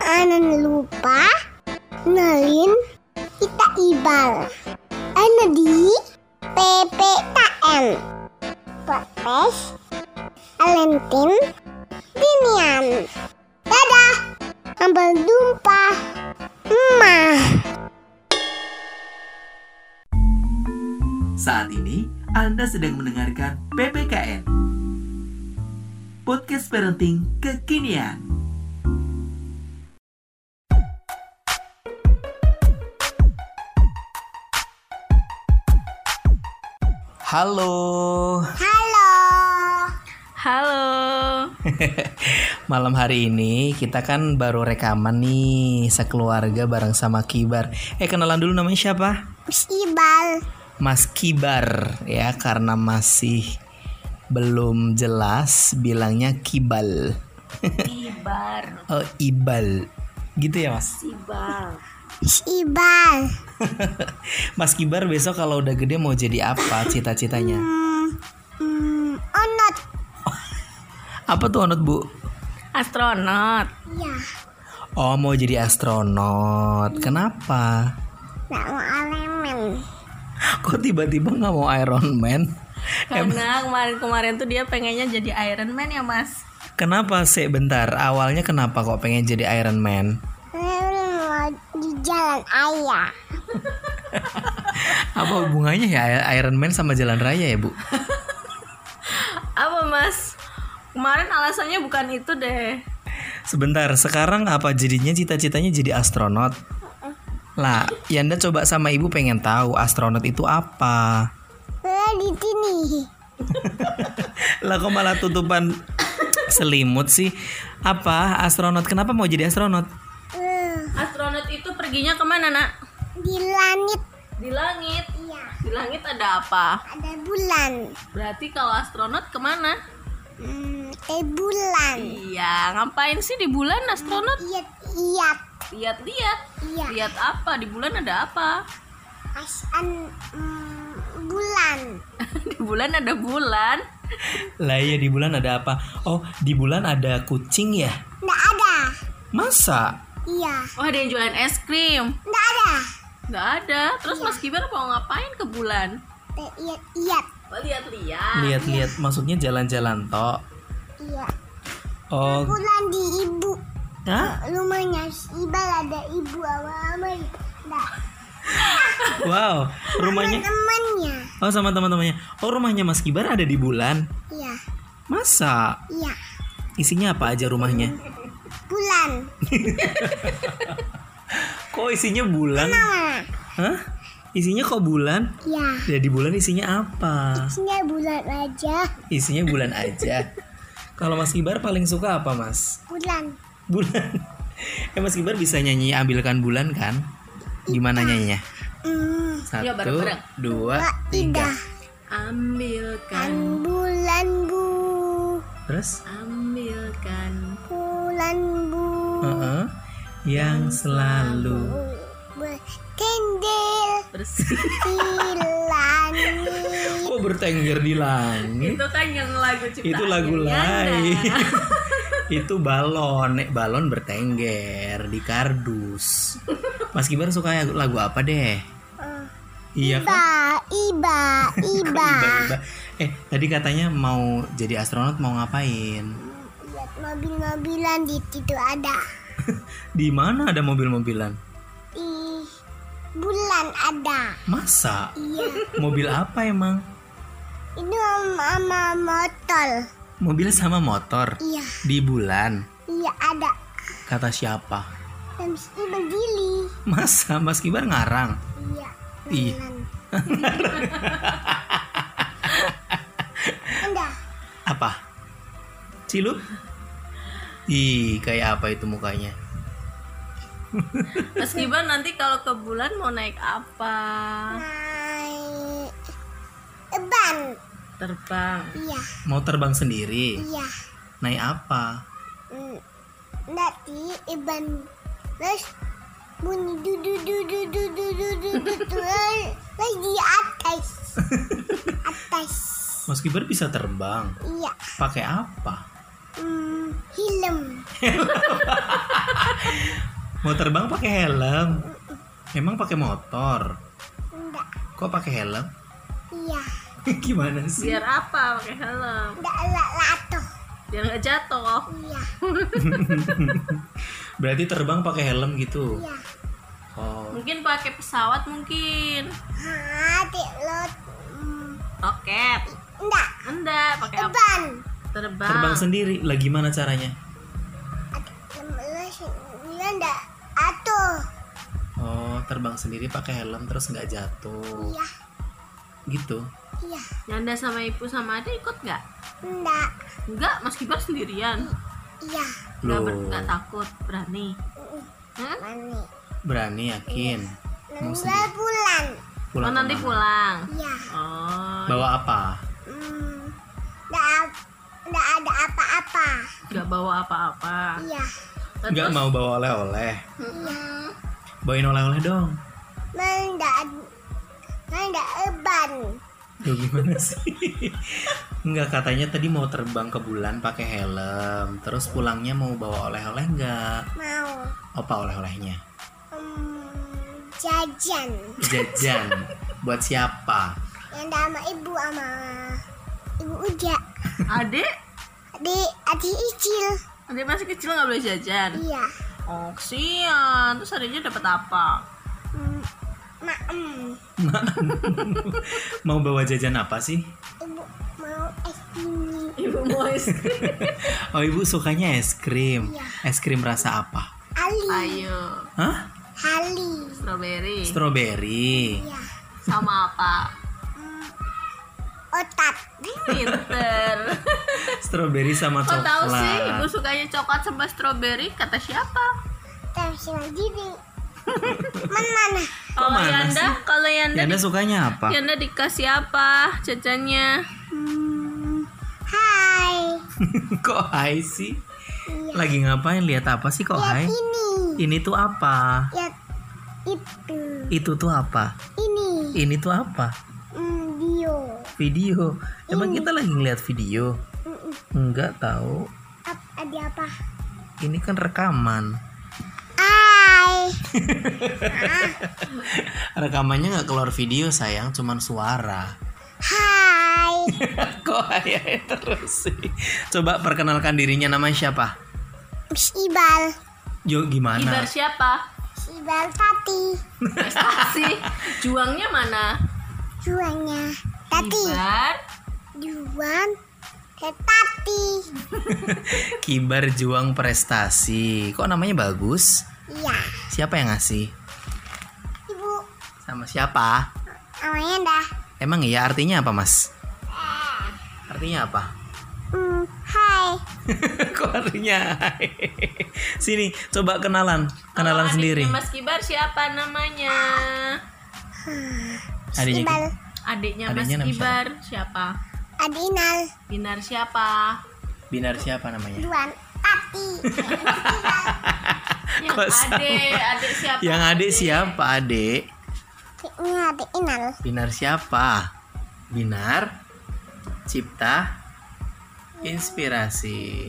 anan lupa nalin kita ibal. Ana di PPKM. Podcast Alentin Dinian. Dadah. Sampai jumpa. Emak. Saat ini Anda sedang mendengarkan PPKN Podcast Parenting Kekinian Halo Halo. Halo. Malam hari ini kita kan baru rekaman nih Sekeluarga bareng sama Kibar Eh kenalan dulu namanya siapa? Mas Ibal. Mas Kibar ya karena masih belum jelas bilangnya Kibal. Ibar. Oh, Ibal. Gitu ya, Mas. Ibal. Mas Ibal. Mas Kibar besok kalau udah gede mau jadi apa cita-citanya? Hmm, hmm, onot. Apa tuh onot, Bu? Astronot. Ya. Oh, mau jadi astronot. Kenapa? Nggak mau elemen. Kok tiba-tiba nggak mau Iron Man? Karena kemarin-kemarin tuh dia pengennya jadi Iron Man ya mas. Kenapa sih bentar? Awalnya kenapa kok pengen jadi Iron Man? Jalan ayah. Apa hubungannya ya Iron Man sama jalan raya ya, Bu? Apa mas? Kemarin alasannya bukan itu deh. Sebentar, sekarang apa jadinya cita-citanya jadi astronot? Lah, Yanda coba sama ibu pengen tahu astronot itu apa? Eh, di sini. Lah kok malah tutupan selimut sih? Apa astronot? Kenapa mau jadi astronot? Itu perginya ke mana nak? di langit. Di langit. Iya. Di langit ada apa? Ada bulan. Berarti kalau astronot ke mana? Hmm, eh bulan. Iya, ngapain sih di bulan astronot? Iya, iya. Lihat-lihat. Iya. Lihat apa? Di bulan ada apa? Asan hmm, bulan. di bulan ada bulan. Lah iya di bulan ada apa? Oh, di bulan ada kucing ya? Nggak ada. Masa? Iya. Oh, ada yang jualan es krim. Nggak ada. Nggak ada. Terus Mas Kibar mau ngapain ke bulan? Iya, iya. Oh, lihat-lihat. Lihat-lihat maksudnya jalan-jalan tok. Iya. Oh, Bulan di ibu. Hah? Rumahnya si Ibal ada ibu awal Nggak. Wow, rumahnya Temannya. Oh, sama teman-temannya. Oh, rumahnya Mas Kibar ada di bulan. Iya. Masa? Iya. Isinya apa aja rumahnya? Bulan. Kok isinya bulan? Mama. Hah? Isinya kok bulan? Iya. Ya di bulan isinya apa? Isinya bulan aja. Isinya bulan aja. Kalau Mas Kibar paling suka apa, Mas? Bulan. Bulan. Eh Mas Kibar bisa nyanyi ambilkan bulan kan? Gimana nyanyinya? Hmm. Satu, Yuk, bareng-bareng. dua, Wah, tiga. indah. Ambilkan, Kan bulan bu. Terus? ambilkan. Bulan bu. Heeh. Yang selalu. Di langit. Kok bertengger di langit? Itu kan yang lagu ciptaan Itu lagu lain. Itu balon, nek balon bertengger di kardus. Mas Kibar suka lagu apa deh? Eh, Iya kan? Iba, iba, iba. Iba-iba. Eh, tadi katanya mau jadi astronot mau ngapain? Mobil-mobilan di situ ada. Di mana ada mobil-mobilan? Di bulan ada. Masa? Iya. Mobil apa emang? Itu sama motor. Mobil sama motor Iya, di bulan. iya ada. Kata siapa? Habis itu berdiri. Masa Mas Kibar ngarang? Iya. Iya. Ada. Apa? Cilup? Ih, kayak apa itu mukanya? Mas Kibar nanti kalau ke bulan mau naik apa? Naik ban. Terbang. Iya, Mau terbang sendiri? iya. Naik apa? Hmm. Nanti iban terus bunyi du du du du du du du du du du terus di atas atas Mas Kibar bisa terbang. iya Pakai apa? Hmm, helm. Mau terbang pakai helm? Emang pakai motor? Enggak. Kok pakai helm? Iya. Gimana sih? Biar apa pakai helm? Enggak la latuh. Biar nggak jatuh. Iya. Berarti terbang pakai helm gitu. Iya. Oh. Mungkin pakai pesawat mungkin. Hati lo. Hmm, Roket. enggak. Enggak, pakai apa? Terbang. Terbang sendiri. Lah gimana caranya? Enggak atuh. Oh, terbang sendiri pakai helm terus nggak jatuh. Iya. Gitu. Iya. Nyanda sama ibu sama adik ikut nggak? Enggak. Enggak, Mas Kibar sendirian. Iya. Nggak, Loh. ber- nggak takut, berani. Mm, Hah? Mani. Berani yakin. Mau Nunggu sendiri. bulan. Pulang oh, nanti pulang. Iya. Oh, Bawa apa? Nggak bawa apa-apa. Iya. Nggak mau bawa oleh-oleh. Mm-mm. Bawain oleh-oleh dong. Mendak mendak eban. Loh gimana sih? Enggak katanya tadi mau terbang ke bulan pakai helm. Terus pulangnya mau bawa oleh-oleh enggak? Mau. Apa oleh-olehnya? Jajan. Jajan. Buat siapa? Yang sama ibu sama ibu Uja. Adik? Adik, adik Icil. Adik masih kecil nggak boleh jajan. Iya. Oh, kesian. Terus adiknya dapat apa? Hmm, Maem. Mau bawa jajan apa sih? Ibu mau es ini. Ibu mau es Oh ibu sukanya es krim. Iya. Es krim rasa apa? Ali. Ayo, Hah? Hali. strawberry. Strawberry. Iya. Sama apa? Hmm, otat. Pinter. Strawberry sama Kok tahu coklat. sih ibu sukanya coklat sama strawberry? Kata siapa? Man mana? Kalau mana Yanda, kalau Yanda, Yanda di- sukanya apa? Yanda dikasih apa jajannya? Hmm, hai. kok hai sih? Iya. Lagi ngapain? Lihat apa sih kok Lihat hai? ini. Ini tuh apa? Lihat itu. Itu tuh apa? Ini. Ini tuh apa? Hmm, bio. Video. Emang kita lagi ngeliat video? Enggak tahu. Ada apa? Ini kan rekaman. Hai. Rekamannya nggak keluar video sayang, cuman suara. Hai. Kok hai terus sih? Coba perkenalkan dirinya namanya siapa? Sibal. Yo gimana? Ibar siapa? Sibal tati. Prestasi. Juangnya mana? Juangnya tati. Ibar. Juang ke tati. Kibar juang prestasi. Kok namanya bagus? Iya. Siapa yang ngasih? Ibu. Sama siapa? Namanya dah. Emang iya artinya apa, Mas? Artinya apa? Hmm, hai. Kok artinya? hai? Sini, coba kenalan, kenalan Kalau sendiri. Mas Kibar siapa namanya? Adiknya Sibal. Adiknya Mas Adiknya nama Kibar Adinal. Binar siapa? Binar siapa namanya? Juang tati. Yang adik, adik siapa? Yang adik siapa, Adik? Ini adik Inal. Binar siapa? Binar Cipta Inspirasi.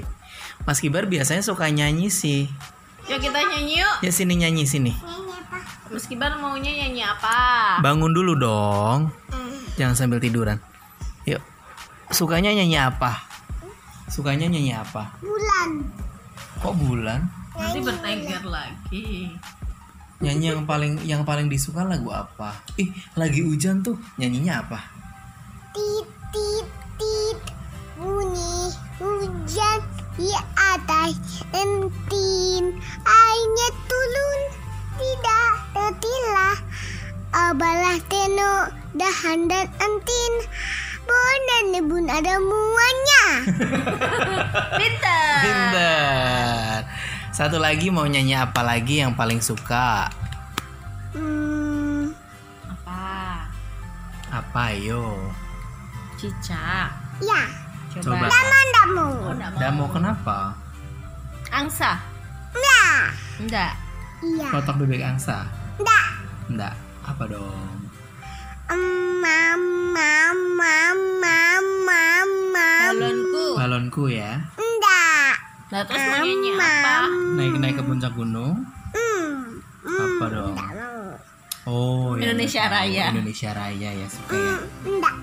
Mas Kibar biasanya suka nyanyi sih. Yuk kita nyanyi yuk. Ya sini nyanyi sini. Apa? Mas Kibar maunya nyanyi apa? Bangun dulu dong. Hmm. Jangan sambil tiduran. Yuk. Sukanya nyanyi apa? Sukanya nyanyi apa? Bulan. Kok bulan? Nanti bertengkar lagi. Nyanyi yang paling yang paling disuka lagu apa? Ih, lagi hujan tuh. Nyanyinya apa? Tit tit tit. Bunyi hujan di atas entin. Airnya turun tidak tertilah. Abalah teno dahan dan entin. Bonan bun ada muanya. Pinter. Pinter. Satu lagi mau nyanyi apa lagi yang paling suka? Hmm, Apa? Apa yo? Cicak. ya. Coba. Mandamu. Oh, enggak mau. Damo kenapa? Angsa. Enggak. Enggak. Iya. Kotak bebek angsa? Enggak. Enggak. Apa dong? Mam, mam, mam, mam, mam, mam. Balonku. Balonku ya. Enggak. Nah terus mau nyanyi apa? Naik-naik ke puncak gunung. Hmm. Apa dong? Enggak. Oh, ya, Indonesia tahu. Raya. Indonesia Raya ya suka ya. Enggak.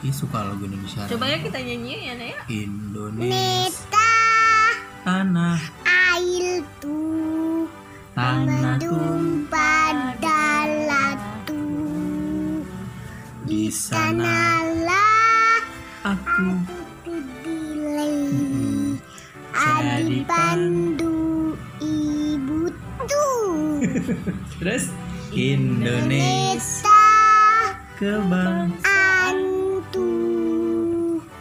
Ih, suka lagu Indonesia Raya. Coba ya kita nyanyi ya Naya. Indonesia Neta tanah air tuh tanahku tumpah di sana sanalah aku. dipilih. Jadi adi pandu ibu tuh terus? Indonesia Neta kebang antu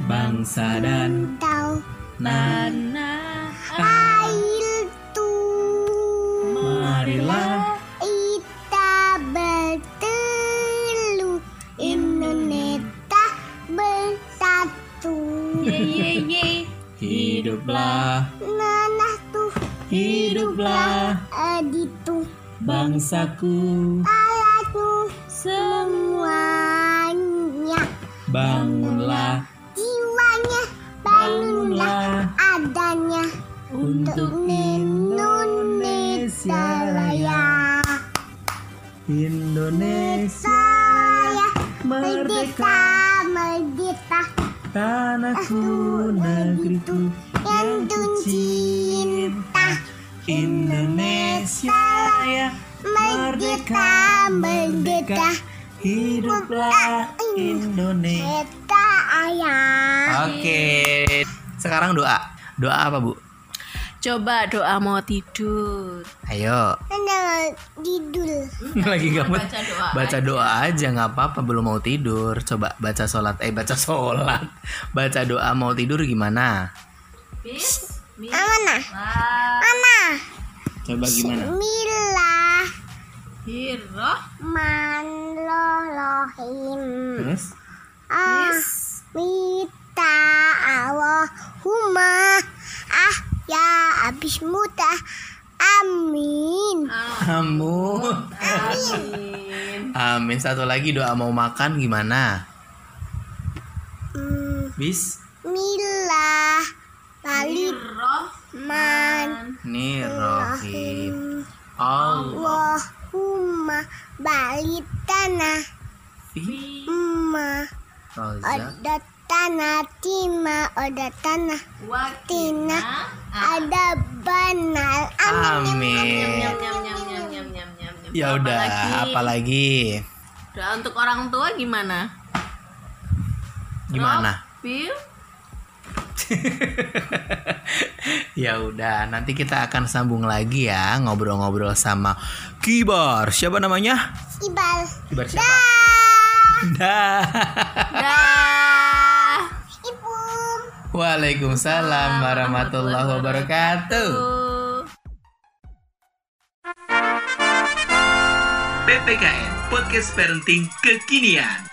bangsa dan tahu Tanah air tuh marilah Ye ye ye. hiduplah. Nanah tuh. Hiduplah. Aditu bangsaku. Alatu semuanya. Bangunlah. Jiwanya. Bangunlah. Bangunlah. Adanya. Untuk Indonesia Raya. Indonesia Saya merdeka merdeka tanahku negeriku yang tercinta Indonesia Raya merdeka merdeka. Hiduplah Indonesia. ayah. Oke sekarang doa. Doa apa bu? Coba doa mau tidur. ayo Anda tidur. Lagi gak mood Baca doa. baca doa aja nggak apa-apa belum mau tidur. Coba baca sholat eh baca sholat. Baca doa mau tidur gimana? Bis. Mana mana coba gimana? Bismillah. Manrolohim terus? Ah Mita Allahumma. Ah ya abis muta Amin. Kamu Amin. amin. Satu lagi doa mau makan gimana? Hmm, bis. Balik Hiroh. Man. Nih rohim Allah Allahumma balik tanah. Rozak. Ada tanah Tima. Ada tanah Tina. Ada banal. Amin. ya udah lagi? apalagi? Doa untuk orang tua gimana? gimana? Ya udah nanti kita akan sambung lagi ya ngobrol-ngobrol sama Kibar. Siapa namanya? Ibal Kibar siapa? Dah. Dah. Dah. Waalaikumsalam warahmatullahi wabarakatuh Tuh. PPKN Podcast Parenting Kekinian